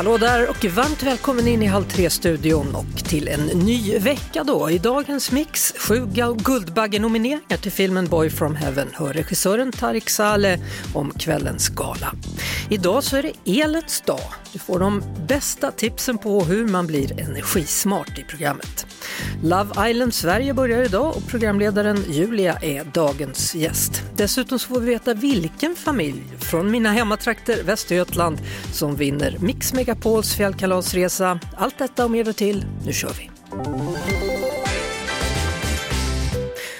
Hallå där och varmt välkommen in i Halv tre-studion och till en ny vecka då. I dagens mix, sju Guldbagge-nomineringar till filmen Boy from Heaven hör regissören Tarik Saleh om kvällens gala. Idag så är det elets dag. Du får de bästa tipsen på hur man blir energismart i programmet. Love Island Sverige börjar idag och programledaren Julia är dagens gäst. Dessutom så får vi veta vilken familj från mina hemmatrakter Västergötland som vinner Mix Megapols fjällkalasresa. Allt detta och mer till, nu kör vi!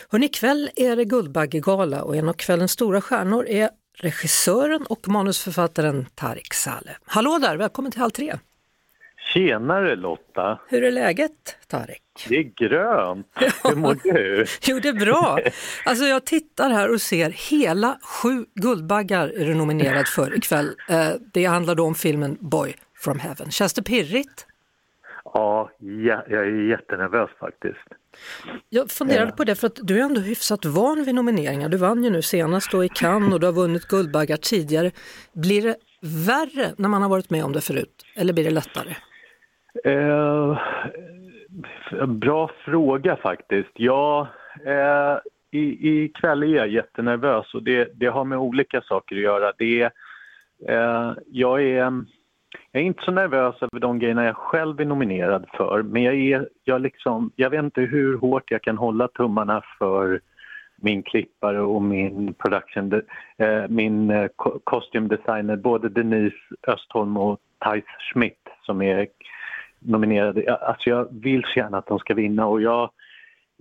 Hörrni, ikväll är det Guldbaggegala och en av kvällens stora stjärnor är regissören och manusförfattaren Tarik Saleh. Hallå där, välkommen till Halv tre! Tjenare Lotta! Hur är läget Tarik? Det är grönt. Hur mår du? Jo, det är bra. Alltså jag tittar här och ser hela sju Guldbaggar är du nominerad för ikväll. Eh, Det handlar då om filmen Boy from Heaven. Känns det pirrigt? Ja, ja, jag är jättenervös faktiskt. Jag funderade på det för att du är ändå hyfsat van vid nomineringar. Du vann ju nu senast då i Cannes och du har vunnit Guldbaggar tidigare. Blir det värre när man har varit med om det förut eller blir det lättare? Eh, bra fråga faktiskt. Ja, eh, i, ikväll är jag jättenervös och det, det har med olika saker att göra. Det, eh, jag, är, jag är inte så nervös över de grejerna jag själv är nominerad för men jag, är, jag, liksom, jag vet inte hur hårt jag kan hålla tummarna för min klippare och min production, eh, min eh, kostymdesigner, både Denise Östholm och Thais Schmidt som är nominerade. Jag- Alltså jag vill så gärna att de ska vinna och jag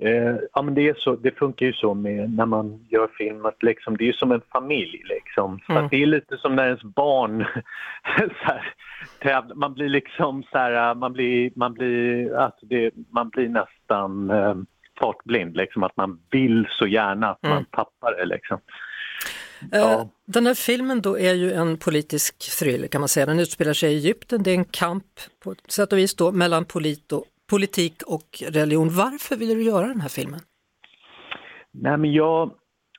Eh, ja, men det, är så, det funkar ju så med när man gör film att liksom, det är som en familj. Liksom. Mm. det är lite som när ens barn här. Man blir liksom så här, man blir, man blir, alltså det, man blir nästan eh, fartblind. Liksom, att man vill så gärna att man Mm. tappar det. Liksom. Eh, Ja. Den här filmen då är ju en politisk thriller kan man säga. Den utspelar sig i Egypten. Det är en kamp på sätt och vis då mellan polit och, politik och religion. Varför ville du göra den här filmen? Nej, men jag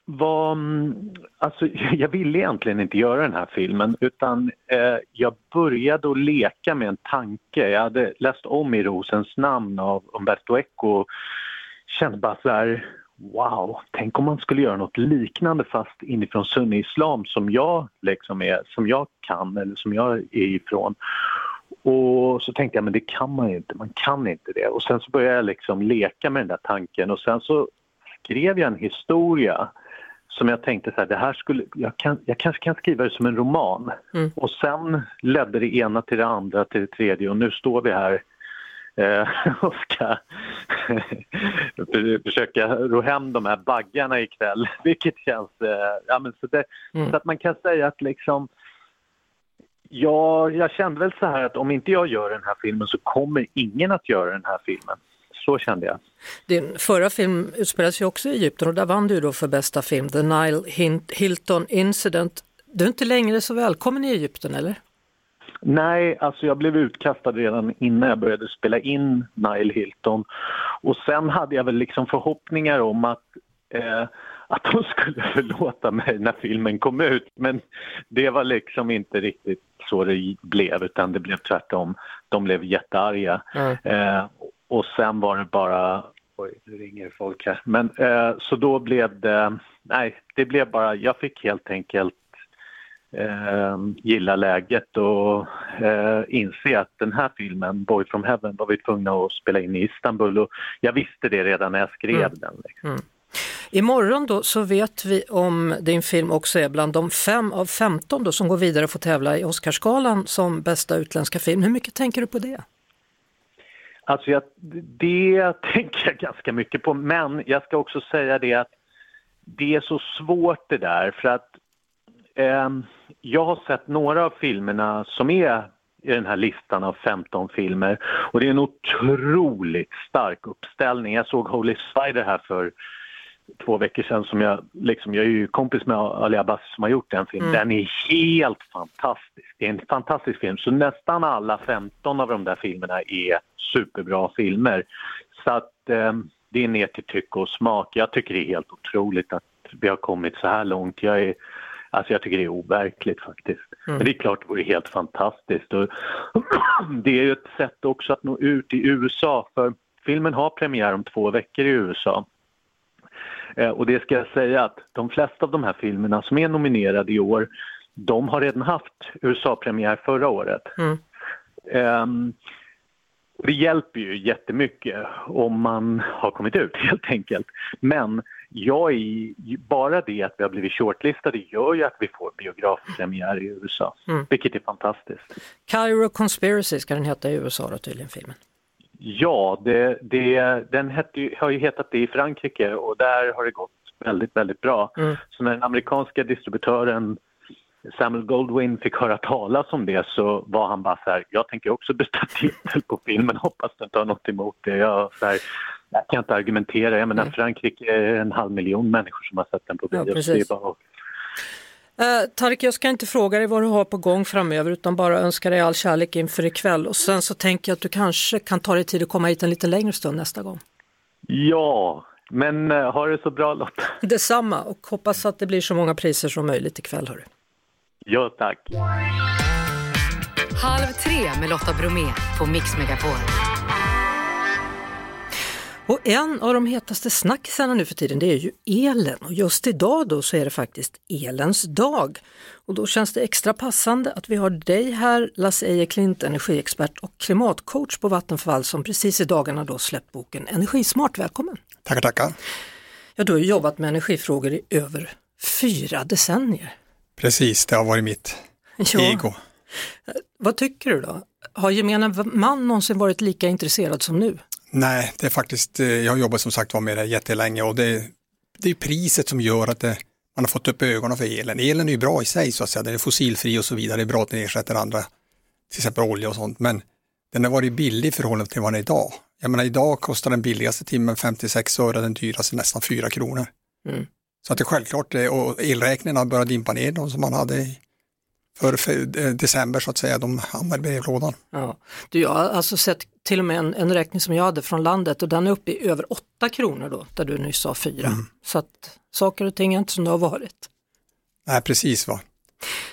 var... Mm, alltså, jag ville egentligen inte göra den här filmen utan eh, jag började att leka med en tanke. Jag hade läst om i Rosens namn av Umberto Eco och kände bara så här Wow, tänk om man skulle göra något liknande fast inifrån sunni-islam som jag liksom är, som jag kan eller som jag är ifrån. Och så tänkte jag, men det kan man ju inte, man kan inte det. Och sen så började jag liksom leka med den där tanken och sen så skrev jag en historia som jag tänkte så här, det här skulle, jag, kan, jag kanske kan skriva det som en roman. Mm. Och sen ledde det ena till det andra till det tredje och nu står vi här eh, och ska försöka ro hem de här baggarna ikväll, vilket känns... Eh, ja, men så, det, Mm. så att man kan säga att liksom Ja, jag kände väl så här att om inte jag gör den här filmen så kommer ingen att göra den här filmen. Så kände jag. Din förra film utspelades ju också i Egypten och där vann du då för bästa film, The Nile Hilton Incident. Du är inte längre så välkommen i Egypten eller? Nej, alltså jag blev utkastad redan innan jag började spela in Nile Hilton. Och sen hade jag väl liksom förhoppningar om att, eh, att de skulle förlåta mig när filmen kom ut. Men det var liksom inte riktigt så det blev, utan det blev tvärtom. De blev jättearga. Ja. Eh, och sen var det bara... Oj, nu ringer folk här. Men, eh, så då blev det... Nej, det blev bara... Jag fick helt enkelt eh, gilla läget och eh, inse att den här filmen, Boy from Heaven, var vi tvungna att spela in i Istanbul. Och jag visste det redan när jag skrev Mm. den. Liksom. Imorgon då så vet vi om din film också är bland de fem av 15 då som går vidare och får tävla i Oscarsgalan som bästa utländska film. Hur mycket tänker du på det? Alltså jag, det tänker jag ganska mycket på, men jag ska också säga det att det är så svårt det där för att eh, jag har sett några av filmerna som är i den här listan av 15 filmer och det är en otroligt stark uppställning. Jag såg Holy Spider här för två veckor sedan som jag, liksom, jag är ju kompis med Ali Abbas som har gjort den filmen. Mm. Den är helt fantastisk. Det är en fantastisk film. Så nästan alla 15 av de där filmerna är superbra filmer. Så att eh, det är ner till tycke och smak. Jag tycker det är helt otroligt att vi har kommit så här långt. Jag, är, alltså jag tycker det är overkligt faktiskt. Mm. Men det är klart det vore helt fantastiskt. Och det är ju ett sätt också att nå ut i USA för filmen har premiär om två veckor i USA. Eh, och det ska jag säga att de flesta av de här filmerna som är nominerade i år, de har redan haft USA-premiär förra året. Mm. Um, det hjälper ju jättemycket om man har kommit ut helt enkelt. Men jag är, bara det att vi har blivit shortlistade gör ju att vi får biografpremiär i USA, mm. vilket är fantastiskt. Cairo Conspiracy ska den heta i USA då tydligen filmen. Ja, det, det, den hette, har ju hetat det i Frankrike och där har det gått väldigt, väldigt bra. Mm. Så när den amerikanska distributören Samuel Goldwyn fick höra talas om det så var han bara så här, jag tänker också byta titel på filmen, hoppas du inte har något emot det. Jag, så här, jag kan inte argumentera, jag menar. Frankrike är en halv miljon människor som har sett den på bio. Ja, Uh, Tarik, jag ska inte fråga dig vad du har på gång framöver utan bara önska dig all kärlek inför ikväll och sen så tänker jag att du kanske kan ta dig tid att komma hit en lite längre stund nästa gång. Ja, men uh, ha det så bra Lotta. Detsamma och hoppas att det blir så många priser som möjligt ikväll. Hörru. Ja, tack. Halv tre med Lotta Bromé på Mix Megapol. Och en av de hetaste snackisarna nu för tiden det är ju elen och just idag då så är det faktiskt elens dag. Och då känns det extra passande att vi har dig här, Lasse Eje Klint, energiexpert och klimatcoach på Vattenfall som precis i dagarna då släppt boken Energismart. Välkommen! Tackar, tackar! Ja, du har jobbat med energifrågor i över fyra decennier. Precis, det har varit mitt ja. ego. Vad tycker du då? Har gemene man någonsin varit lika intresserad som nu? Nej, det är faktiskt, eh, jag har jobbat som sagt var med det jättelänge och det, det är priset som gör att det, man har fått upp ögonen för elen. Elen är ju bra i sig så att säga, den är fossilfri och så vidare, det är bra att den ersätter andra, till exempel olja och sånt, men den har varit billig i förhållande till vad den är idag. Jag menar idag kostar den billigaste timmen 56 öre, den dyraste nästan 4 kronor. Mm. Så att det är självklart, eh, och elräkningarna har börjat dimpa ner, de som man hade i för, eh, december så att säga, de hamnar i brevlådan. Ja. Du, jag har alltså sett till och med en, en räkning som jag hade från landet och den är uppe i över 8 kronor då, där du nyss sa 4. Mm. Så att saker och ting är inte som det har varit. Nej, precis va.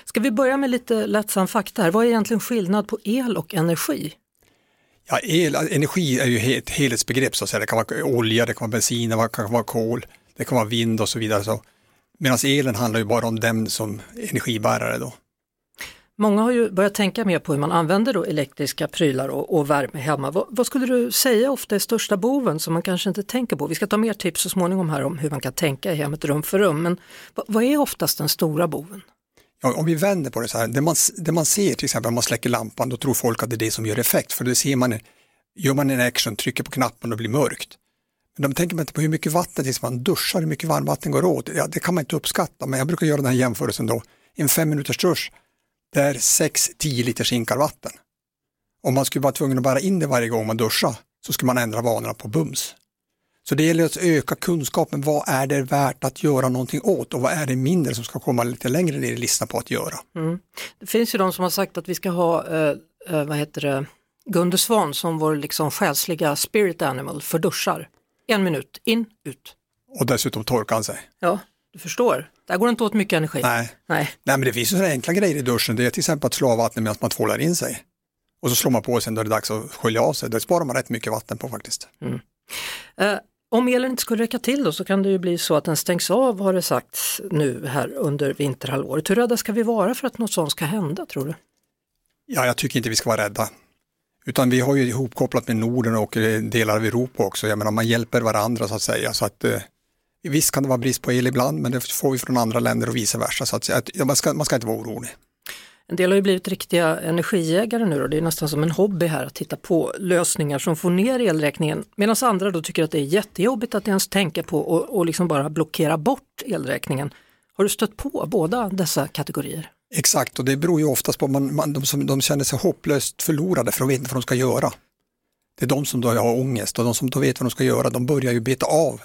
Ska vi börja med lite lättsam fakta här, vad är egentligen skillnad på el och energi? Ja, el, energi är ju ett helhetsbegrepp så att säga, det kan vara olja, det kan vara bensin, det kan vara kol, det kan vara vind och så vidare. Så. Medan elen handlar ju bara om dem som energibärare då. Många har ju börjat tänka mer på hur man använder då elektriska prylar och, och värme hemma. Vad, vad, skulle du säga ofta är största boven som man kanske inte tänker på? Vi ska ta mer tips så småningom här om hur man kan tänka i hemmet rum för rum. Men vad, vad är oftast den stora boven? Ja, om vi vänder på det så här, det man, det man ser till exempel om man släcker lampan, då tror folk att det är det som gör effekt. För det ser man, gör man en action, trycker på knappen och blir mörkt. Men de tänker inte på hur mycket vatten, tills man duschar, hur mycket varmvatten går åt. Ja, det kan man inte uppskatta, men jag brukar göra den här jämförelsen då. En fem minuters dusch, det är 6-10 liter sinkar vatten. Om man skulle vara tvungen att bära in det varje gång man duschar så skulle man ändra vanorna på bums. Så det gäller att öka kunskapen. Vad är det värt att göra någonting åt och vad är det mindre som ska komma lite längre ner i listan på att göra? Mm. Det finns ju de som har sagt att vi ska ha, eh, eh vad heter det, Gunde Svan som vår liksom själsliga spirit animal för duschar. En minut, in, ut. Och dessutom torkar han sig. Ja, du förstår. Där går det inte åt mycket energi. Nej, Nej. Nej men det finns ju sådana enkla grejer i duschen. Det är till exempel att slå av vattnet medan man tvålar in sig. Och så slår man på sen då är det dags att skölja av sig. Det sparar man rätt mycket vatten på faktiskt. Mm. Eh, om elen inte skulle räcka till då så kan det ju bli så att den stängs av har det sagts nu här under vinterhalvåret. Hur rädda ska vi vara för att något sånt ska hända tror du? Ja, jag tycker inte vi ska vara rädda. Utan vi har ju ihopkopplat med Norden och delar av Europa också. Jag menar man hjälper varandra så att säga. Så att, eh, Visst kan det vara brist på el ibland, men det får vi från andra länder och vice versa. Så att, man, ska, man ska inte vara orolig. En del har ju blivit riktiga energijägare nu och det är nästan som en hobby här att titta på lösningar som får ner elräkningen. Medan andra då tycker att det är jättejobbigt att ens tänka på och, och liksom bara blockera bort elräkningen. Har du stött på båda dessa kategorier? Exakt, och det beror ju oftast på man, man, de som de känner sig hopplöst förlorade för de vet inte vad de ska göra. Det är de som då har ångest och de som då vet vad de ska göra, de börjar ju beta av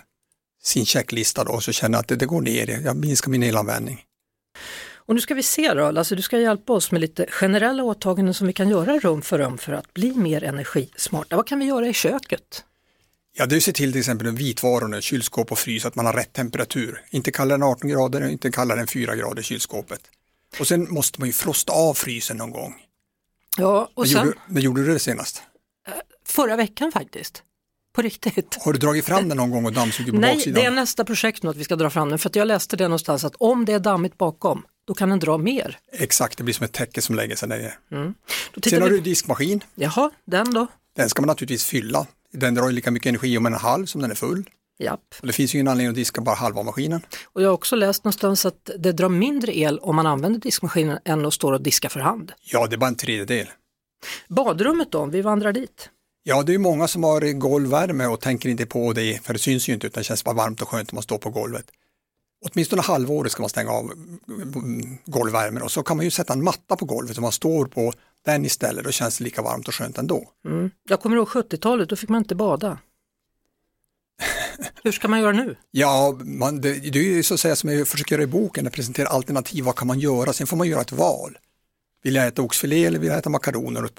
sin checklista då och så känner att det, det går ner, jag minskar min elanvändning. Och nu ska vi se då, alltså du ska hjälpa oss med lite generella åtaganden som vi kan göra rum för rum för att bli mer energismarta. Vad kan vi göra i köket? Ja, det är att se till till exempel vitvarorna, kylskåp och frys, att man har rätt temperatur. Inte kallare än 18 grader, inte kallare än 4 grader i kylskåpet. Och sen måste man ju frosta av frysen någon gång. Ja, och När, sen gjorde, när gjorde du det senast? förra veckan faktiskt. På riktigt. Har du dragit fram den någon gång och dammsugit på Nej, baksidan? det är nästa projekt nu att vi ska dra fram den för jag läste det någonstans att om det är dammigt bakom då kan den dra mer. Exakt, det blir som ett täcke som lägger sig där. Då tittar Sen har vi... du diskmaskin. Jaha, den då? Den ska man naturligtvis fylla. Den drar ju lika mycket energi om en halv som den är full. Japp. Och det finns ju ingen anledning att diska bara halva maskinen. Och jag har också läst någonstans att det drar mindre el om man använder diskmaskinen än att stå och diska för hand. Ja, det är bara en tredjedel. Badrummet då, om vi vandrar dit? Ja, det är många som har golvvärme och tänker inte på det, för det syns ju inte, utan det känns bara varmt och skönt om man står på golvet. Åtminstone halvåret ska man stänga av mm, golvvärmen och så kan man ju sätta en matta på golvet som man står på den istället, då känns det lika varmt och skönt ändå. Mm. Jag kommer ihåg 70-talet, då fick man inte bada. Hur ska man göra nu? Ja, man, det, det är ju så att säga som jag försöker göra i boken, jag presenterar alternativ, vad kan man göra? Sen får man göra ett val. Vill jag äta oxfilé eller vill jag äta makaroner och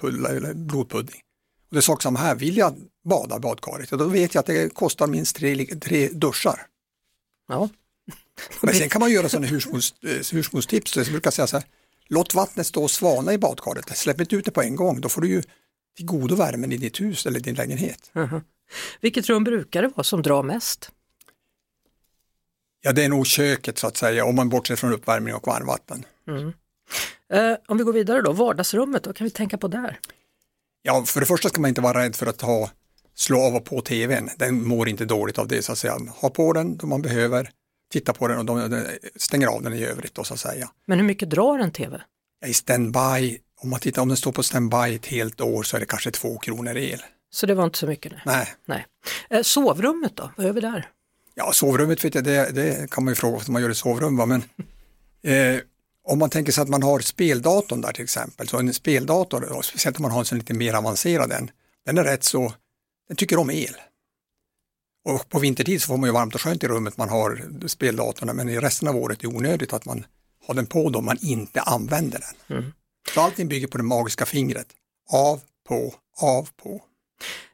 blodpudding? Och det sak som här, vill jag bada badkaret, då vet jag att det kostar minst tre, tre duschar. Ja. Men sen kan man göra sådana eh, husmorstips, jag brukar säga så här, låt vattnet stå och svalna i badkaret, släpp inte ut det på en gång, då får du ju till godo värmen i ditt hus eller din lägenhet. Vilket rum brukar det vara som drar mest? Ja, det är nog köket så att säga, om man bortser från uppvärmning och varmvatten. Eh, om vi går vidare då, vardagsrummet, vad kan vi tänka på där? Ja, för det första ska man inte vara rädd för att ha, slå av och på tvn. Den mår inte dåligt av det så att säga. Ha på den då man behöver, titta på den och de, stänger av den i övrigt då så att säga. Men hur mycket drar en tv? Ja, I standby, om man tittar om den står på standby ett helt år så är det kanske två kronor el. Så det var inte så mycket nu. Nej, Nej. Eh, sovrummet då, vad gör vi där? ja sovrummet vet jag, det, det kan man ju fråga vad man gör i sovrum va? men eh, om man tänker sig att man har speldatorn där till exempel, så en speldator, speciellt om man har en sån lite mer avancerad än, den är rätt så, den tycker om el. Och på vintertid så får man ju varmt och skönt i rummet man har speldatorn, men i resten av året är det onödigt att man har den på då man inte använder den. Så allting bygger på det magiska fingret. Av, på, av, på.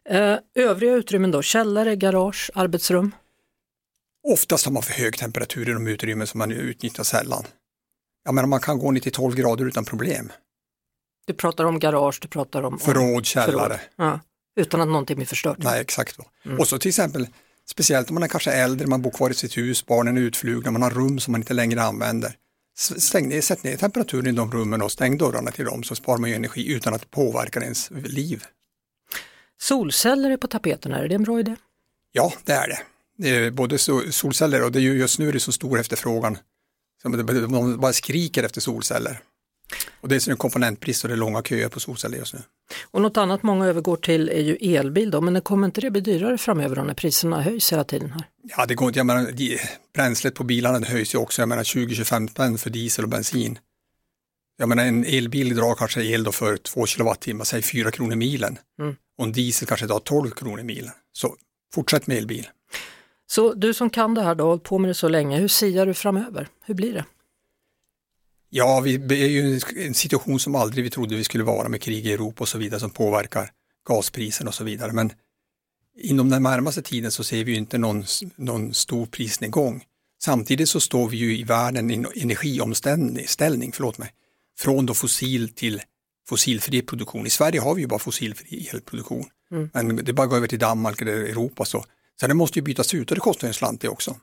Eh, övriga utrymmen då, källare, garage, arbetsrum? Oftast har man för hög temperatur i de utrymmen som man utnyttjar sällan. Jag menar man kan gå ner till 12 grader utan problem. Du pratar om garage, du pratar om... Förråd, källare. Ja, utan att någonting blir förstört. Nej, exakt så. Och så till exempel, speciellt om man är kanske äldre, man bor kvar i sitt hus, barnen är utflugna, man har rum som man inte längre använder. Stäng ner, sätt ner temperaturen i de rummen och stäng dörrarna till dem så sparar man ju energi utan att påverka ens liv. Solceller är på tapeten är det en bra idé? Ja, det är det. det är både so- solceller och det är ju just nu är det så stor efterfrågan. De bara skriker efter solceller. Och det är så en komponentbrist och det är långa köer på solceller just nu. Och något annat många övergår till är ju elbil då, men det kommer inte det bli dyrare framöver då när priserna höjs hela tiden här? Ja, det går inte. Jag menar, bränslet på bilarna höjs ju också. Jag menar 20-25 spänn för diesel och bensin. Jag menar en elbil drar kanske el då för 2 kilowattimmar, säg 4 kronor milen. Mm. Och en diesel kanske drar 12 kronor milen. Så fortsätt med elbil. Så du som kan det här då, hållit på med det så länge, hur siar du framöver? Hur blir det? Ja, vi är ju i en situation som aldrig vi trodde vi skulle vara med krig i Europa och så vidare som påverkar gasprisen och så vidare. Men inom den närmaste tiden så ser vi ju inte någon, någon stor prisnedgång. Samtidigt så står vi ju i världen i en energiomställning, ställning, förlåt mig, från då fossil till fossilfri produktion. I Sverige har vi ju bara fossilfri elproduktion, men det bara att gå över till Danmark eller Europa så. Så det måste ju bytas ut och det kostar en slant det också.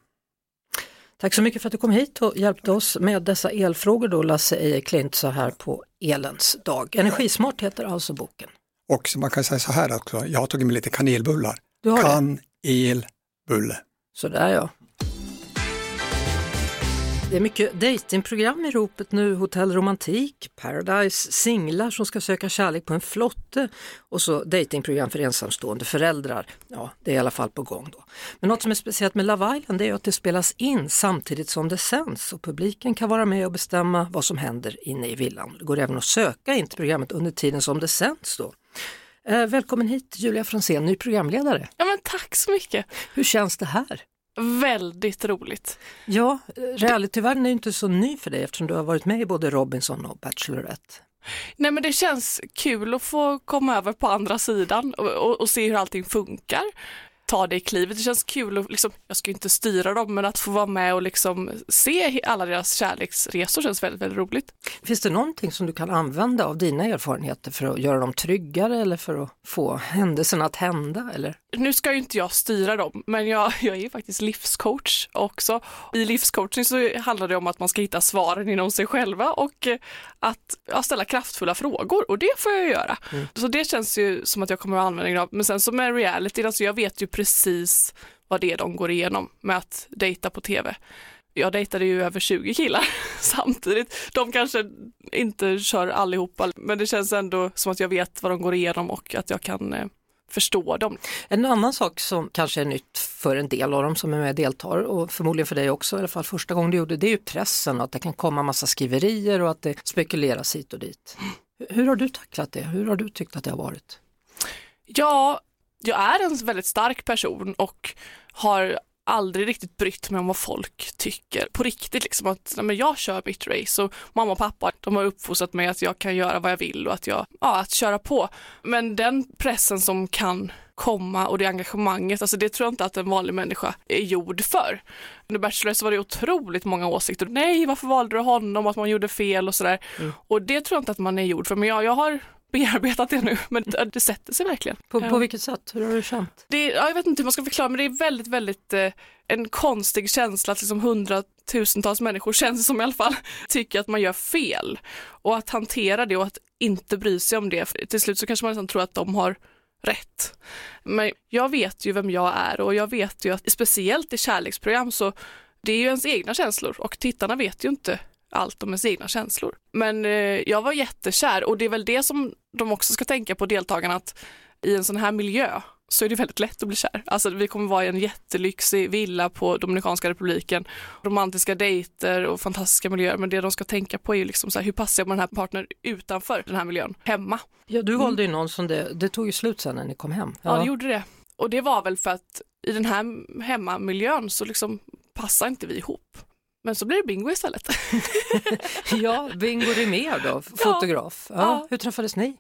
Tack så mycket för att du kom hit och hjälpte oss med dessa elfrågor då, Lasse Eje Klint, så här på elens dag. Energismart heter alltså boken. Och man kan säga så här också, jag har tagit med lite kanelbullar. Du har det? kan, el, bulle. Så där ja. Det är mycket datingprogram i ropet nu, Hotell Romantik, Paradise, singlar som ska söka kärlek på en flotte och så datingprogram för ensamstående föräldrar. Ja, det är i alla fall på gång då. Men något som är speciellt med Love Island är att det spelas in samtidigt som det sänds och publiken kan vara med och bestämma vad som händer inne i villan. Det går även att söka in till programmet under tiden som det sänds då. Eh, välkommen hit Julia Fransén, ny programledare. Ja men tack så mycket. Hur känns det här? Väldigt roligt. Ja, realityvärlden är ju inte så ny för dig eftersom du har varit med i både Robinson och Bachelorette. Nej men det känns kul att få komma över på andra sidan och, och, och se hur allting funkar ta det klivet. Det känns kul och liksom, jag ska inte styra dem, men att få vara med och liksom se alla deras kärleksresor känns väldigt, väldigt roligt. Finns det någonting som du kan använda av dina erfarenheter för att göra dem tryggare eller för att få händelserna att hända? Eller? Nu ska ju inte jag styra dem, men jag, jag är faktiskt livscoach också. I livscoaching så handlar det om att man ska hitta svaren inom sig själva och eh, att ja, ställa kraftfulla frågor och det får jag göra. Mm. Så det känns ju som att jag kommer att använda av. Men sen som med reality, alltså jag vet ju precis vad det är de går igenom med att dejta på tv. Jag dejtade ju över 20 killar samtidigt. De kanske inte kör allihopa, men det känns ändå som att jag vet vad de går igenom och att jag kan eh, förstå dem. En annan sak som kanske är nytt för en del av dem som är med och deltar och förmodligen för dig också, i alla fall första gången du gjorde det, är ju pressen, att det kan komma massa skriverier och att det spekuleras hit och dit. Hur har du tacklat det? Hur har du tyckt att det har varit? Ja, jag är en väldigt stark person och har aldrig riktigt brytt mig om vad folk tycker på riktigt. Liksom att nej, men jag kör mitt race och mamma och pappa de har uppfostrat mig att jag kan göra vad jag vill och att jag, ja, att köra på. Men den pressen som kan komma och det engagemanget, alltså det tror jag inte att en vanlig människa är gjord för. Under Bachelor så var det otroligt många åsikter. Nej, varför valde du honom? Att man gjorde fel och sådär. Mm. Och det tror jag inte att man är gjord för. Men jag, jag har bearbetat det nu, men det sätter sig verkligen. På, på vilket sätt? Hur har du känt? Det, ja, jag vet inte hur man ska förklara, men det är väldigt, väldigt eh, en konstig känsla att liksom hundratusentals människor, känns det som i alla fall, tycker att man gör fel. Och att hantera det och att inte bry sig om det. För till slut så kanske man nästan tror att de har rätt. Men jag vet ju vem jag är och jag vet ju att speciellt i kärleksprogram så det är ju ens egna känslor och tittarna vet ju inte allt om ens egna känslor. Men eh, jag var jättekär och det är väl det som de också ska tänka på deltagarna att i en sån här miljö så är det väldigt lätt att bli kär. Alltså vi kommer vara i en jättelyxig villa på Dominikanska republiken, romantiska dejter och fantastiska miljöer. Men det de ska tänka på är ju liksom så här, hur passar jag med den här partnern utanför den här miljön, hemma. Ja, du valde ju någon som det, det tog ju slut sen när ni kom hem. Ja. ja, det gjorde det. Och det var väl för att i den här hemmamiljön så liksom passar inte vi ihop. Men så blir det Bingo istället. ja, Bingo Rimér då, fotograf. Ja. Ja. Hur träffades ni?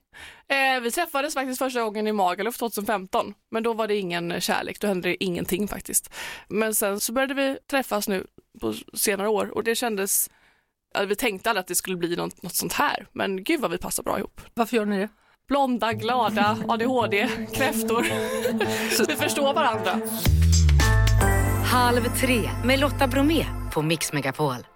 Eh, vi träffades faktiskt första gången i Magaluf 2015, men då var det ingen kärlek, då hände det ingenting faktiskt. Men sen så började vi träffas nu på senare år och det kändes, ja, vi tänkte aldrig att det skulle bli något, något sånt här, men gud vad vi passar bra ihop. Varför gör ni det? Blonda, glada, ADHD, kräftor. vi förstår varandra. Halv tre med Lotta Bromé på Mix Megapol.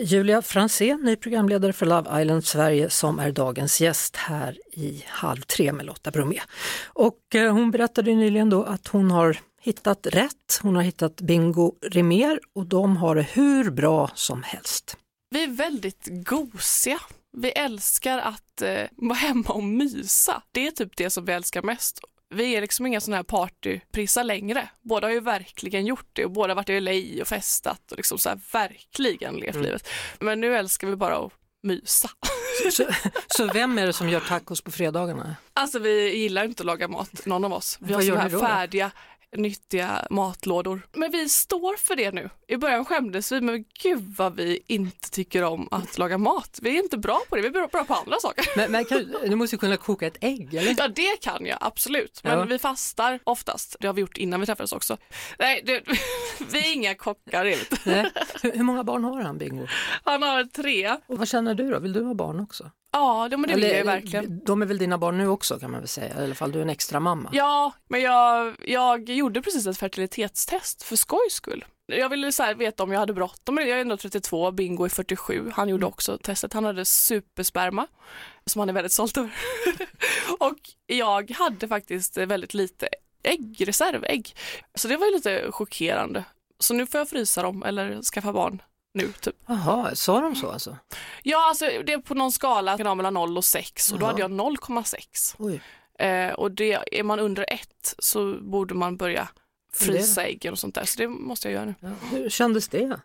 Julia Fransén, ny programledare för Love Island Sverige som är dagens gäst här i Halv tre med Lotta Bromé. Och eh, hon berättade nyligen då att hon har hittat rätt. Hon har hittat Bingo Rimér och de har det hur bra som helst. Vi är väldigt gosiga. Vi älskar att eh, vara hemma och mysa. Det är typ det som vi älskar mest vi är liksom inga sådana här partyprissar längre. Båda har ju verkligen gjort det och båda har varit i LA och festat och liksom så här verkligen levt mm. livet. Men nu älskar vi bara att mysa. Så, så, vem är det som gör tacos på fredagarna? Alltså vi gillar inte att laga mat, någon av oss. Vi har sådana här färdiga nyttiga matlådor. Men vi står för det nu. I början skämdes vi, men gud vad vi inte tycker om att laga mat. Vi är inte bra på det, vi är bra på andra saker. Men, men kan, du måste kunna koka ett ägg eller? Ja det kan jag absolut, men ja. vi fastar oftast. Det har vi gjort innan vi träffades också. Nej, det, vi är inga kockar. Hur, hur många barn har han Bingo? Han har tre. Och vad känner du då, vill du ha barn också? Ja, men det vill jag verkligen. De är väl dina barn nu också kan man väl säga, i alla fall du är en extra mamma. Ja, men jag, jag gjorde precis ett fertilitetstest för skojs skull. Jag ville så veta om jag hade bråttom. Jag är ändå 32, Bingo är 47. Han gjorde mm. också testet. Han hade supersperma som han är väldigt stolt över. och jag hade faktiskt väldigt lite ägg, reservägg. Så det var ju lite chockerande. Så nu får jag frysa dem eller skaffa barn nu. Typ. Jaha, sa de så alltså? Ja, alltså det är på någon skala mellan 0 och 6 och då Jaha. hade jag 0,6. Oj. Eh, och det, är man under 1 så borde man börja frysa äggen och sånt där, så det måste jag göra nu. Ja. Hur kändes det?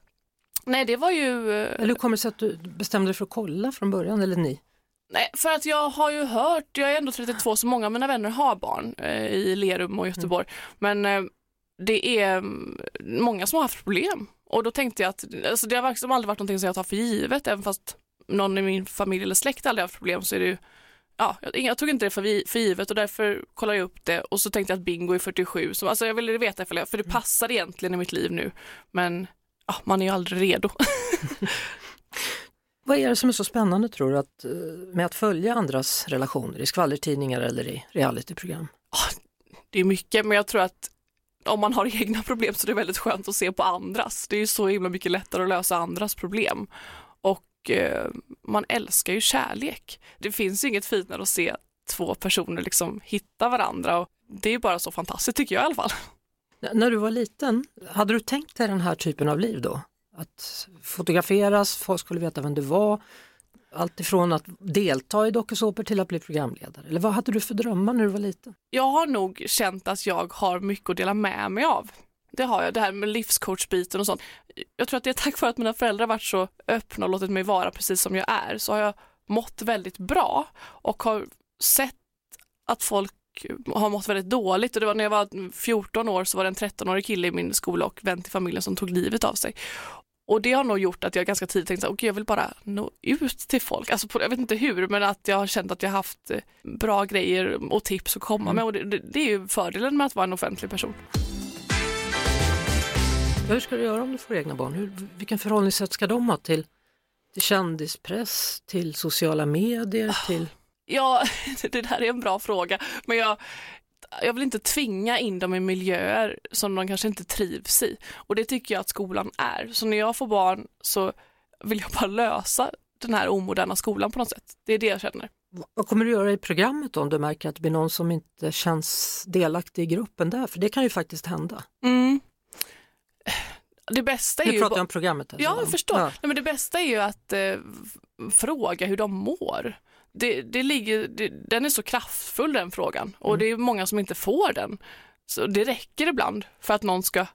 Nej, det var ju... eh, Eller hur kommer det sig att du bestämde dig för att kolla från början, eller ni? Nej, för att jag har ju hört, jag är ändå 32 så många av mina vänner har barn eh, i Lerum och Göteborg, men eh, det är mm, många som har haft problem och då tänkte jag att alltså, det har liksom aldrig varit någonting som jag tar för givet, även fast någon i min familj eller släkt aldrig haft problem så är det ju Ja, jag, jag tog inte det för, för givet och därför kollade jag upp det och så tänkte jag att bingo är 47. Så, alltså jag ville veta ifall jag, för det passar egentligen i mitt liv nu. Men ja, man är ju aldrig redo. Vad är det som är så spännande tror du att, eh, med att följa andras relationer i skvallertidningar eller i realityprogram? det är mycket, men jag tror att om man har egna problem så är det väldigt skönt att se på andras. Det är ju så himla mycket lättare att lösa andras problem. Och eh, man älskar ju kärlek. Det finns ju inget finare att se två personer liksom hitta varandra och det är bara så fantastiskt tycker jag i alla fall. När du var liten, hade du tänkt dig den här typen av liv då? Att fotograferas, folk skulle veta vem du var, allt ifrån att delta i dokusåpor till att bli programledare. Eller vad hade du för drömmar när du var liten? Jag har nog känt att jag har mycket att dela med mig av. Det har jag, det här med livscoachbiten och sånt. Jag tror att det är tack vare att mina föräldrar varit så öppna och låtit mig vara precis som jag är så har jag mått väldigt bra och har sett att folk har mått väldigt dåligt och det var när jag var 14 år så var det en 13-årig kille i min skola och vän till familjen som tog livet av sig. Och det har nog gjort att jag ganska tidigt tänkte att jag vill bara nå ut till folk. Alltså på, jag vet inte hur, men att jag har känt att jag haft eh, bra grejer och tips att komma med. Och det, det, det är ju fördelen med att vara en offentlig person. Hur ska du göra om du får egna barn? Hur, vilken förhållningssätt ska de ha till, till kändispress, till sociala medier, till... Ja, det där är en bra fråga, men jag, jag vill inte tvinga in dem i miljöer som de kanske inte trivs i. Och det tycker jag att skolan är. Så när jag får barn så vill jag bara lösa den här omoderna skolan på något sätt. Det är det jag känner. Vad kommer du göra i programmet om du märker att det blir någon som inte känns delaktig i gruppen där? För det kan ju faktiskt hända. Mm. Det bästa är Nu ju... pratar jag om programmet. Alltså. Ja, jag förstår. Ja. Nej, men det bästa är ju att eh, fråga hur de mår. Det, det ligger, det, den är så kraftfull den frågan och Mm. det är många som inte får den. Så det räcker ibland för att någon ska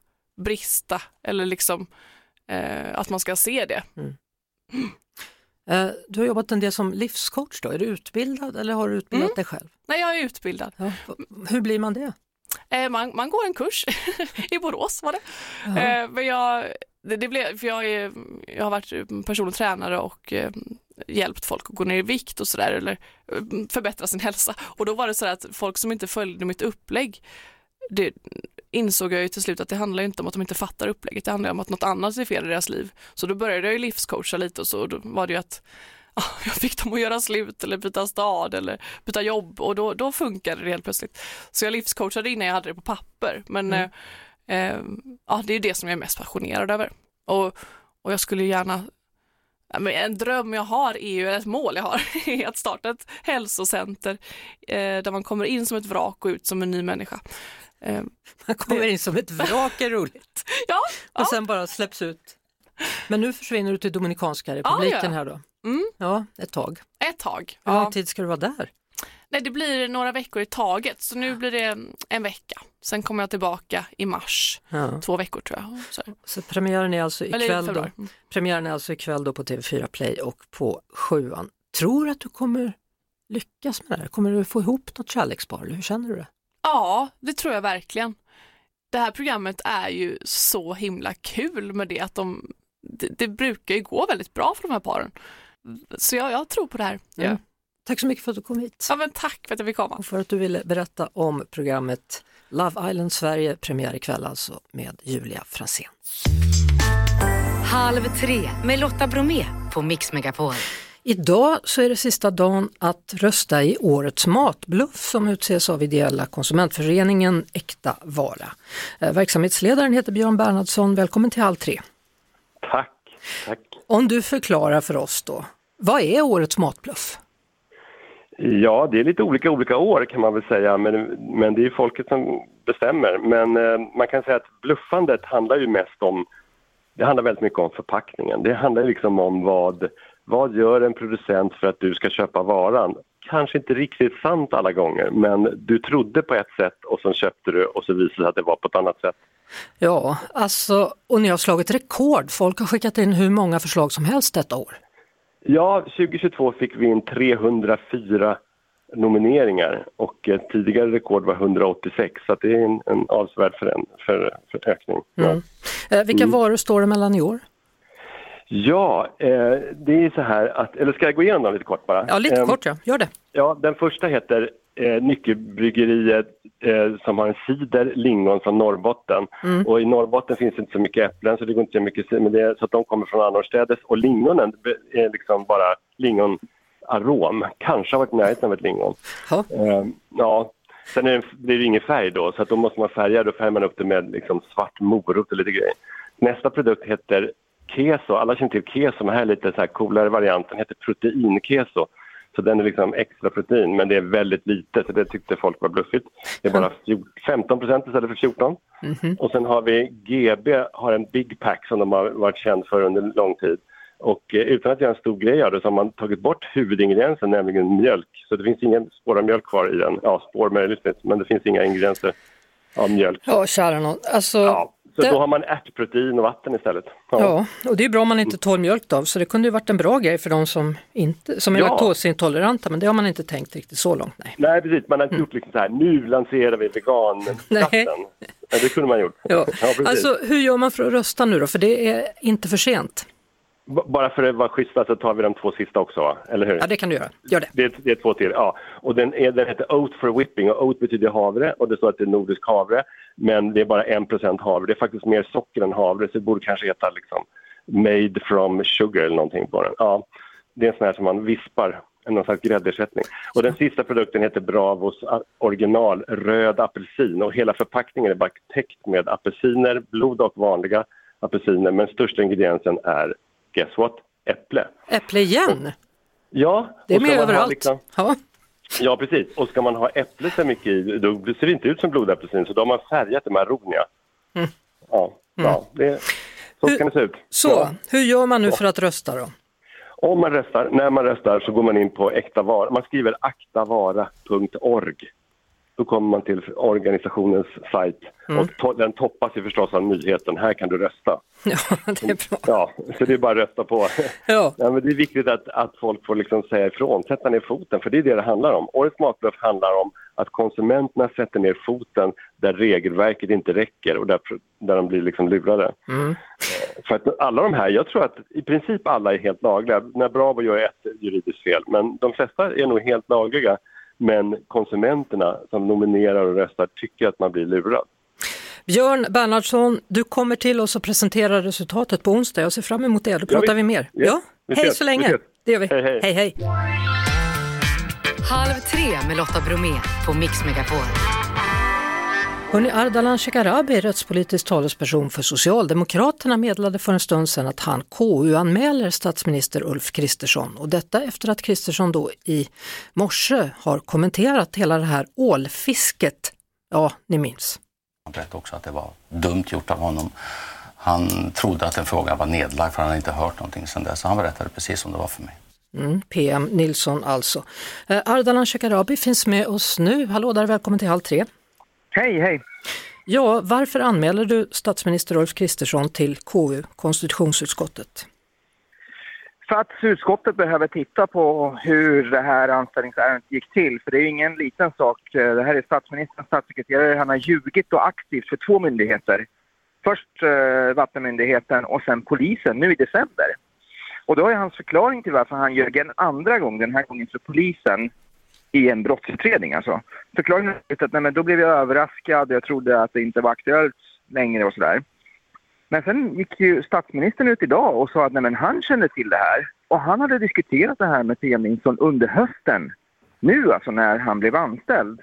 brista eller liksom eh, att man ska se det. Eh, Du har jobbat en del som livscoach då, är du utbildad eller har du utbildat Mm. dig själv? Nej, jag är utbildad. Ja. Hur blir man det? Eh, man, man går en kurs i Borås var det. Eh, men jag, det, det blev, för jag, är, jag har varit personlig tränare och eh, hjälpt folk att gå ner i vikt och sådär eller eh, förbättra sin hälsa. Och då var det så att folk som inte följde mitt upplägg, det insåg jag ju till slut att det handlar ju inte om att de inte fattar upplägget, det handlar om att något annat är fel i deras liv. Så då började jag ju livscoacha lite och så då var det ju att ja, jag fick dem att göra slut eller byta stad eller byta jobb och då, då funkade det helt plötsligt. Så jag livscoachade innan jag hade det på papper men Mm. eh, eh, ja, det är det som jag är mest passionerad över. Och, och jag skulle gärna men en dröm jag har är ju, ett mål jag har, är att starta ett hälsocenter eh, där man kommer in som ett vrak och ut som en ny människa. Eh, Man kommer in som ett vrak, är roligt. ja, Och ja. sen bara släpps ut. Men nu försvinner du till Dominikanska republiken ja. här då? Mm. Ja, ett tag. ett tag. Hur lång tid ska du vara där? Nej, det blir några veckor i taget, så nu blir det en vecka. Sen kommer jag tillbaka i mars, Ja. två veckor tror jag. Så, Så premiären är alltså ikväll då. Mm. Premiären är alltså ikväll då på TV4 Play och på sjuan. Tror du att du kommer lyckas med det här? Kommer du få ihop något kärlekspar? Hur känner du det? Ja, det tror jag verkligen. Det här programmet är ju så himla kul med det att de, det, det brukar ju gå väldigt bra för de här paren. Så jag, jag tror på det här. Mm. Ja. Tack så mycket för att du kom hit ja, men tack för att jag fick komma. och för att du ville berätta om programmet Love Island Sverige, premiär ikväll alltså med Julia Fransén. Halv tre med Lotta Bromé på Mix Megapol. Idag så är det sista dagen att rösta i årets matbluff som utses av ideella konsumentföreningen Äkta Vara. Eh, Verksamhetsledaren heter Björn Bernhardsson, välkommen till Halv tre. Tack, tack. Om du förklarar för oss då, vad är årets matbluff? Ja, det är lite olika olika år kan man väl säga, men, men det är ju folket som bestämmer. Men eh, man kan säga att bluffandet handlar ju mest om det handlar väldigt mycket om förpackningen. Det handlar liksom om vad, vad gör en producent för att du ska köpa varan? Kanske inte riktigt sant alla gånger, men du trodde på ett sätt och sen köpte du och så visade det sig att det var på ett annat sätt. Ja, alltså, och ni har slagit rekord. Folk har skickat in hur många förslag som helst detta år. Ja, 2022 fick vi in 304 nomineringar och ett tidigare rekord var 186 så det är en, en avsevärd för, för, för ökning. Mm. Eh, vilka Mm. varor står det mellan i år? Ja, eh, det är så här att, eller ska jag gå igenom dem lite kort bara? Ja, lite Eh, kort ja, gör det. Ja, den första heter eh, Nyckelbryggeriet eh, som har en cider, lingon från Norrbotten. Mm. Och i Norrbotten finns inte så mycket äpplen så det går inte så mycket men det så att de kommer från annorstädes. Och lingonen är liksom bara lingonarom, kanske har varit i närheten av ett lingon. Ja. Eh, ja. Sen är det, blir det ingen färg då, så att då måste man färga, då färgar man upp det med liksom svart morot och lite grejer. Nästa produkt heter keso, alla känner till keso, men här är lite så här coolare varianten, heter proteinkeso. Så den är liksom extra protein, men det är väldigt lite, så det tyckte folk var bluffigt. Det är bara 14 15 procent istället för 14. Mhm. Och sen har vi GB, har en Big Pack som de har varit känd för under lång tid. Och eh, utan att göra en stor grej av det så har man tagit bort huvudingrediensen, nämligen mjölk. Så det finns ingen spår av mjölk kvar i den. Ja, spår möjligtvis, men det finns inga ingredienser av mjölk. Ja, kära någon. Alltså, Ja, så då har man ärtprotein och vatten istället. Ja, och det är bra om man inte tål mjölk då, så det kunde ju varit en bra grej för de som, inte, som är Ja. laktosintoleranta, men det har man inte tänkt riktigt så långt. Nej. Nej, precis. Man har inte gjort liksom så här, nu lanserar vi veganskatten. Ja, det kunde man gjort. Ja. precis. Alltså, hur gör man för att rösta nu då? För det är inte för sent. Bara för att vara schyssta så tar vi de två sista också, va? eller hur? Ja, det kan du göra. Gör det. Det är, det är två till, ja. Och den, är, den heter Oat for Whipping och Oat betyder havre och det står att det är nordisk havre. Men det är bara 1% havre. Det är faktiskt mer socker än havre så det borde kanske heta liksom Made from sugar eller någonting på den. Ja, det är en sån här som man vispar, någon slags gräddersättning. Och den sista produkten heter Bravos original röd apelsin och hela förpackningen är bara täckt med apelsiner, blod och vanliga apelsiner men största ingrediensen är, guess what, äpple. Äpple igen. Ja, Det är och med överallt. liksom- Ja. Ja, precis. Och ska man ha äpple så mycket i, då ser det inte ut som blodapelsin, så då har man färgat det med aronia. Mm. Ja, ja det, så ska det se ut. Så, Ja. hur gör man nu för att rösta då? Om man röstar, när man röstar så går man in på äkta vara. Man skriver aktavara.org. Då kommer man till organisationens sajt Mm. och to den toppas ju förstås av nyheten. Här kan du rösta. Ja, det är bra. Ja, så det är bara att rösta på. Ja. Ja, men det är viktigt att, att folk får liksom säga ifrån, sätta ner foten, för det är det det handlar om. Årets matbluff handlar om att konsumenterna sätter ner foten där regelverket inte räcker och där, där de blir liksom lurade. Mm. För att alla de här, jag tror att i princip alla är helt lagliga. När Bravo gör ett juridiskt fel, men de flesta är nog helt lagliga. Men konsumenterna som nominerar och röstar tycker att man blir lurad. Björn Bernhardsson, du kommer till oss och presenterar resultatet på onsdag. Jag ser fram emot det. Då pratar Ja, vi mer. Ja, Ja, vi hej ses. så länge. Det gör vi. Hej, hej. hej, hej. Halv tre med Lotta Bromé på Mix Megapol. Hörrni, Ardalan Shekarabi, rättspolitisk talesperson för Socialdemokraterna, meddelade för en stund sedan att han KU-anmäler statsminister Ulf Kristersson. Och detta efter att Kristersson då i morse har kommenterat hela det här ålfisket. Ja, ni minns. Han berättade också att det var dumt gjort av honom. Han trodde att en fråga var nedlagd för han hade inte hört någonting sedan dess. Han berättade precis som det var för mig. Mm, PM Nilsson alltså. Eh, Ardalan Shekarabi finns med oss nu. Hallå där, välkommen till Halv tre. Hej, hej. Ja, varför anmäler du statsminister Ulf Kristersson till KU, konstitutionsutskottet? För att utskottet behöver titta på hur det här anställningsärendet gick till. För det är ingen liten sak. Det här är statsministerns statssekreterare. Han har ljugit då aktivt för två myndigheter. Först eh, Vattenmyndigheten och sen polisen nu i december. Och då är hans förklaring till varför han ljög en andra gång, den här gången för polisen, i en brottsutredning alltså. Förklaringen är att nej, men då blev jag överraskad, jag trodde att det inte var aktuellt längre och sådär. Men sen gick ju statsministern ut idag och sa att nej, men han kände till det här. Och han hade diskuterat det här med PM Nilsson under hösten. Nu alltså när han blev anställd.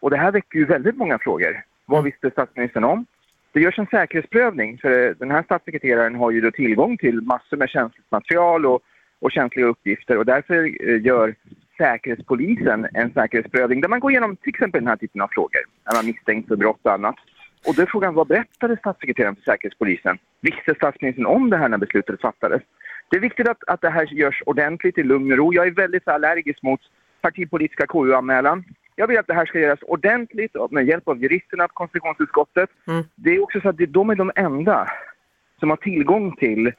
Och det här väcker ju väldigt många frågor. Vad visste statsministern om? Det görs en säkerhetsprövning för den här statssekreteraren har ju då tillgång till massor med känsligt material och, och känsliga uppgifter och därför eh, gör Säkerhetspolisen en säkerhetsprövning där man går igenom till exempel den här typen av frågor. När man misstänkt för brott och annat. Och då är frågan, vad berättade statssekreteraren för Säkerhetspolisen? Visste statsministern om det här när beslutet fattades? Det är viktigt att, att det här görs ordentligt i lugn och ro. Jag är väldigt allergisk mot partipolitiska KU-anmälan. Jag vill att det här ska göras ordentligt med hjälp av juristerna på konstitutionsutskottet. Mm. Det är också så att de är de enda som har tillgång till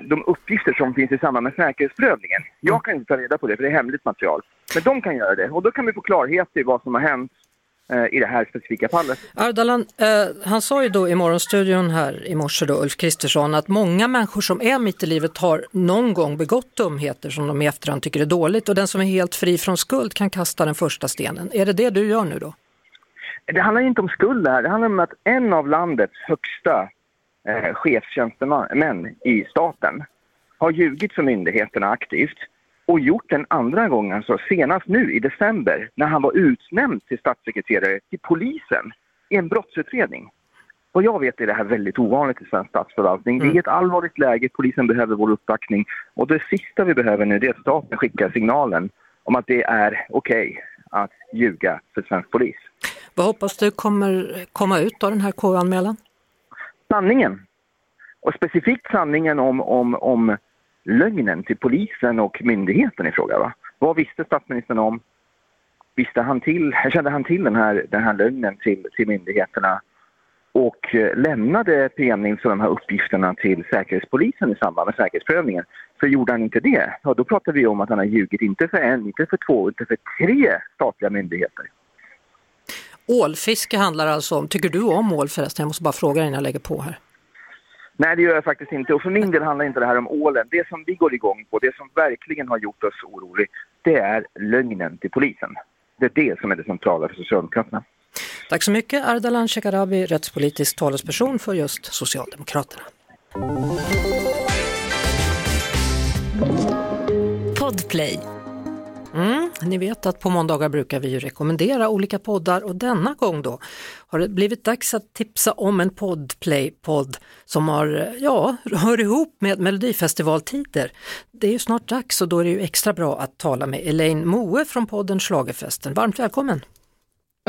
de uppgifter som finns i samband med säkerhetsprövningen. Jag kan inte ta reda på det för det är hemligt material. Men de kan göra det och då kan vi få klarhet i vad som har hänt eh, i det här specifika fallet. Ardalan, eh, han sa ju då i morgonstudion här i morse då, Ulf Kristersson, att många människor som är mitt i livet har någon gång begått dumheter som de i efterhand tycker är dåligt och den som är helt fri från skuld kan kasta den första stenen. Är det det du gör nu då? Det handlar inte om skuld här. Det handlar om att en av landets högsta eh, chefstjänstemän i staten har ljugit för myndigheterna aktivt och gjort den andra gången, alltså senast nu i december när han var utnämnd till statssekreterare till polisen i en brottsutredning. Vad jag vet är det här väldigt ovanligt i svensk statsförvaltning. Det är ett allvarligt läge, polisen behöver vår uppbackning och det sista vi behöver nu är att staten skickar signalen om att det är okej att ljuga för svensk polis. Vad hoppas du kommer komma ut av den här KU-anmälan? Sanningen. Och specifikt sanningen om, om, om lögnen till polisen och myndigheten i fråga. Va? Vad visste statsministern om? Visste han till, kände han till den här, den här lögnen till, till myndigheterna? Och eh, lämnade PM Nilsson de här uppgifterna till Säkerhetspolisen i samband med säkerhetsprövningen. För gjorde han inte det, ja, då pratar vi om att han har ljugit inte för en, inte för två, inte för tre statliga myndigheter. Ålfiske handlar alltså om, tycker du om ål förresten? Jag måste bara fråga innan jag lägger på här. Nej, det gör jag faktiskt inte. Och för min del handlar inte det här om ålen. Det som vi går igång på, det som verkligen har gjort oss oroliga, det är lögnen till polisen. Det är det som är det centrala för Socialdemokraterna. Tack så mycket Ardalan Shekarabi, rättspolitisk talesperson för just Socialdemokraterna. Podplay. Mm, ni vet att på måndagar brukar vi ju rekommendera olika poddar och denna gång då har det blivit dags att tipsa om en Podplay-podd som har, ja, hör ihop med Melodifestivaltider. Det är ju snart dags och då är det ju extra bra att tala med Elaine Moe från podden Schlagerfesten. Varmt välkommen!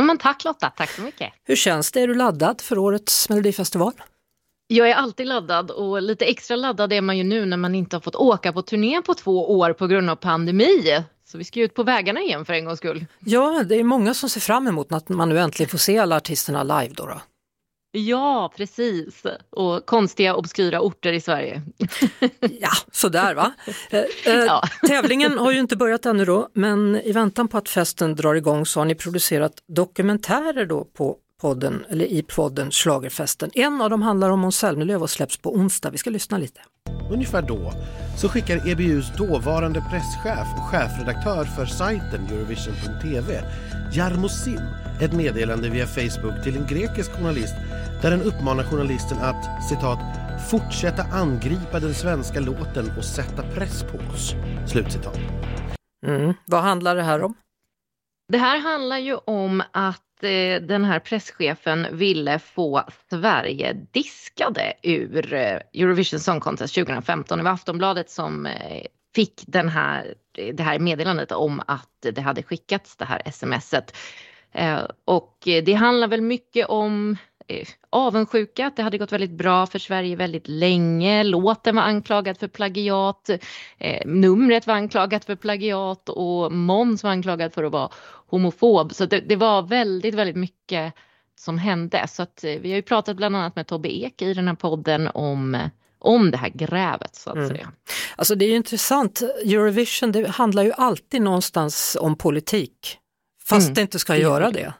Men tack Lotta, tack så mycket! Hur känns det? Är du laddad för årets Melodifestival? Jag är alltid laddad och lite extra laddad är man ju nu när man inte har fått åka på turné på två år på grund av pandemi. Så vi ska ut på vägarna igen för en gångs skull. Ja, det är många som ser fram emot att man nu äntligen får se alla artisterna live då. då. Ja, precis. Och konstiga, obskyra orter i Sverige. ja, sådär va. Eh, eh, ja. Tävlingen har ju inte börjat ännu då, men i väntan på att festen drar igång så har ni producerat dokumentärer då på podden, eller i podden Slagerfesten. En av dem handlar om Måns Zelmerlöw och släpps på onsdag. Vi ska lyssna lite. Ungefär då så skickar EBUs dåvarande presschef och chefredaktör för sajten Eurovision.tv, Jarmo Sim, ett meddelande via Facebook till en grekisk journalist där den uppmanar journalisten att citat fortsätta angripa den svenska låten och sätta press på oss. Slutcitat. Mm. Vad handlar det här om? Det här handlar ju om att Eh, den här presschefen ville få Sverige diskade ur eh, Eurovision Song Contest 2015. Det var Aftonbladet som eh, fick den här, eh, det här meddelandet om att det hade skickats det här smset. Eh, och det handlar väl mycket om avundsjuka, att det hade gått väldigt bra för Sverige väldigt länge. Låten var anklagad för plagiat, eh, numret var anklagat för plagiat och Måns var anklagad för att vara homofob. Så det, det, var väldigt, väldigt mycket som hände. Så att, eh, vi har ju pratat bland annat med Tobbe Ek i den här podden om om det här grävet så att mm. säga. Alltså det är ju intressant, Eurovision det handlar ju alltid någonstans om politik, fast mm. det inte ska göra det.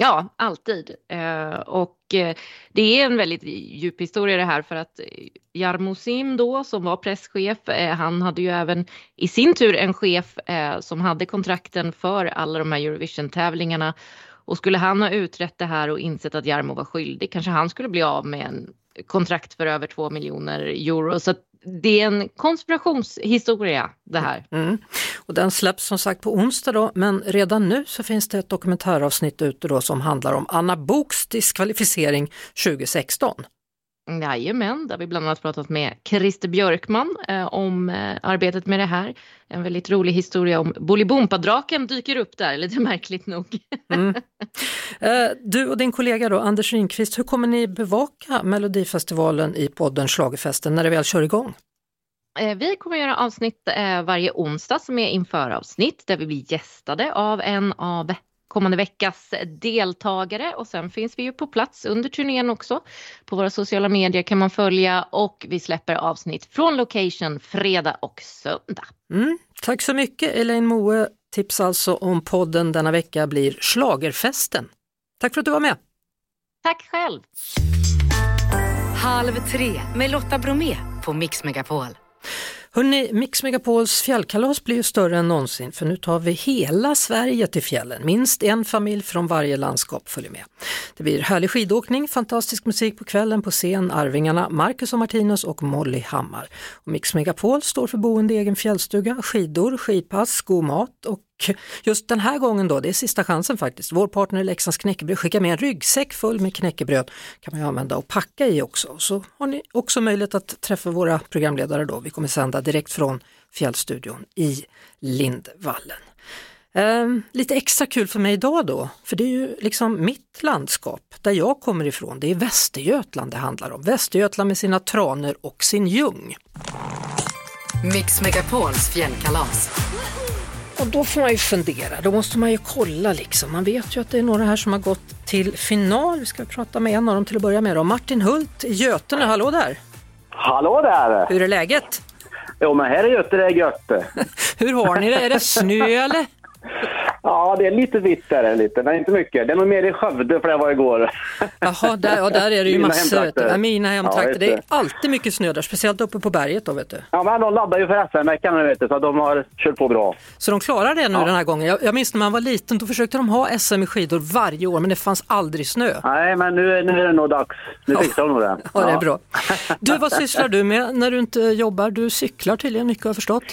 Ja, alltid. Eh, och eh, det är en väldigt djup historia det här för att eh, Jarmo Sim då som var presschef, han hade ju även i sin tur en chef som hade kontrakten för alla de här Eurovision-tävlingarna. Och skulle han ha utrett det här och insett att Jarmo var skyldig kanske han skulle bli av med en kontrakt för över 2 miljoner euro. Så det är en konspirationshistoria det här. Mm. Och den släpps som sagt på onsdag då, men redan nu så finns det ett dokumentäravsnitt ute då som handlar om Anna Boks diskvalificering 2016. Jajamän, där vi bland annat pratat med Christer Björkman eh, om eh, arbetet med det här. En väldigt rolig historia om Bolibompa-draken dyker upp där, lite märkligt nog. Mm. Eh, du och din kollega då, Anders Ringqvist, hur kommer ni bevaka Melodifestivalen i podden Schlagerfesten när det väl kör igång? Eh, Vi kommer göra avsnitt eh, varje onsdag som är införavsnitt där vi blir gästade av en av kommande veckas deltagare och sen finns vi ju på plats under turnén också. På våra sociala medier kan man följa och vi släpper avsnitt från location fredag och söndag. Mm. Tack så mycket Elaine Moe. Tips alltså om podden denna vecka blir Schlagerfesten. Tack för att du var med. Tack själv. Halv tre med Lotta Bromé på Mix Megapol. Hörrni, Mix Megapols fjällkalas blir ju större än någonsin för nu tar vi hela Sverige till fjällen. Minst en familj från varje landskap följer med. Det blir härlig skidåkning, fantastisk musik på kvällen på scen, Arvingarna, Marcus och Martinus och Molly Hammar. Och Mix Megapol står för boende i egen fjällstuga, skidor, skidpass, god mat och just den här gången då, det är sista chansen faktiskt. Vår partner Leksands knäckebröd skickar med en ryggsäck full med knäckebröd kan man ju använda och packa i också. Så har ni också möjlighet att träffa våra programledare då. Vi kommer sända direkt från Fjällstudion i Lindvallen. Ehm, lite extra kul för mig idag då, för det är ju liksom mitt landskap där jag kommer ifrån. Det är Västergötland det handlar om. Västergötland med sina tranor och sin ljung. Mix Megapols fjällkalas. Och då får man ju fundera, då måste man ju kolla liksom. Man vet ju att det är några här som har gått till final. Vi ska prata med en av dem till att börja med då. Martin Hult i Götene, hallå där! Hallå där! Hur är läget? Jo, men här i Göte det är gött. Hur har ni det? Är det snö eller? Ja, det är lite vitt där, lite, men inte mycket. Det är nog mer i Skövde för det var igår. Jaha, där, ja, där är det ju Mina massor. Hemtrakter. Ja, mina hemtrakter. Ja, det är alltid mycket snö där, speciellt uppe på berget då vet du. Ja, men de laddar ju för SM-veckan nu, vet du, så de har kört på bra. Så de klarar det nu Ja. den här gången. Jag, jag minns när man var liten, då försökte de ha SM i skidor varje år men det fanns aldrig snö. Nej, men nu, nu är det nog dags. Nu fixar de nog det. Ja, det är bra. Du, vad sysslar du med när du inte jobbar? Du cyklar tydligen mycket har jag förstått.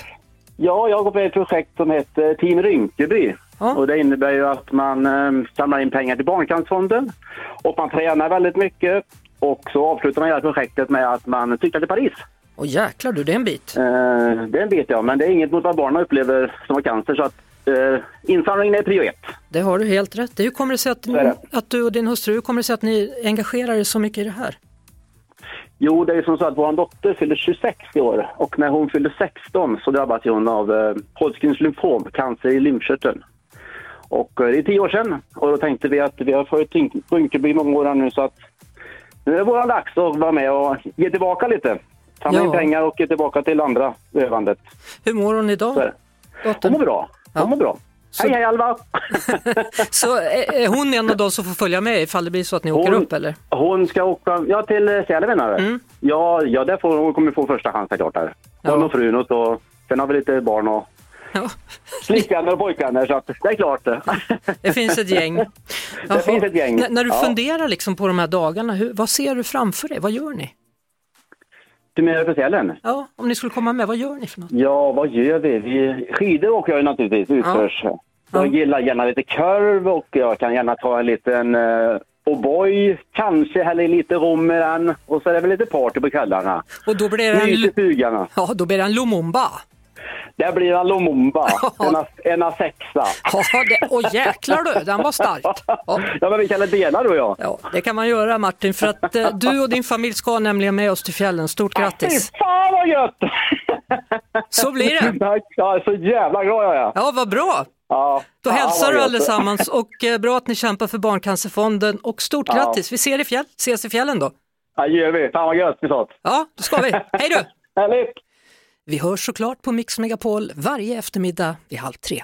Ja, jag går på ett projekt som heter Team Och det innebär ju att man eh, samlar in pengar till Barncancerfonden och man tränar väldigt mycket. Och så avslutar man hela projektet med att man cyklar till Paris. Och jäklar du, det är en bit. Eh, det är en bit ja, men det är inget mot vad barnen upplever som har cancer. Så att eh, insamlingen är prio ett. Det har du helt rätt. Hur kommer det sig att, det. att du och din hustru, kommer det sig att ni engagerar er så mycket i det här? Jo, det är som så att vår dotter fyller 26 i år och när hon fyllde 16 så drabbas hon av eh, Hodgkins lymfom, cancer i lymfkörteln. Och eh, det är tio år sedan och då tänkte vi att vi har följt Rinkeby i många år nu så att nu är det våran dags att vara med och ge tillbaka lite. Samla in Ja. pengar och ge tillbaka till andra övandet. Hur mår hon idag? Så. Hon mår bra. Hon mår bra. Hej hej Alva! Så är hon en av de som får följa med ifall det blir så att ni åker Hon- upp eller? Hon ska åka ja, till eh, Sälen menar du? Mm. Ja, ja där får hon kommer få första chansen klart där. Hon och frun och så. Sen har vi lite barn och flickvänner och pojkvänner så att det är klart. Det finns ett gäng. Det finns ett gäng. N- när du Ja. funderar liksom på de här dagarna, hur, vad ser du framför dig? Vad gör ni? Du menar för Sälen? Ja, om ni skulle komma med, vad gör ni för något? Ja, vad gör vi? vi skidor åker jag ju naturligtvis utförs. Jag gillar gärna lite kurv och jag kan gärna ta en liten uh, O'boy, kanske hälla i lite rom i den och så är det väl lite party på kvällarna. Och då blir det en, ja, då blir det en Lumumba. Där blir det en Lumumba, en, a- en a sexa. Ja, det, åh jäklar du, den var stark. Ja. Ja, men vi kan dela då ja. Ja, det kan man göra Martin, för att eh, du och din familj ska nämligen med oss till fjällen. Stort grattis! Fy fan vad gött! Så blir det. Tack, jag är så jävla glad jag är. Ja, vad bra! Ja. Då Ja, hälsar du allesammans och eh, bra att ni kämpar för Barncancerfonden och stort Ja. grattis! Vi ser i fjäll, ses i fjällen då. Ja, gör vi. Fan vad gött vi sa. Ja, det ska vi. Hej då! Härligt! Vi hörs såklart på Mix Megapol varje eftermiddag vid halv tre.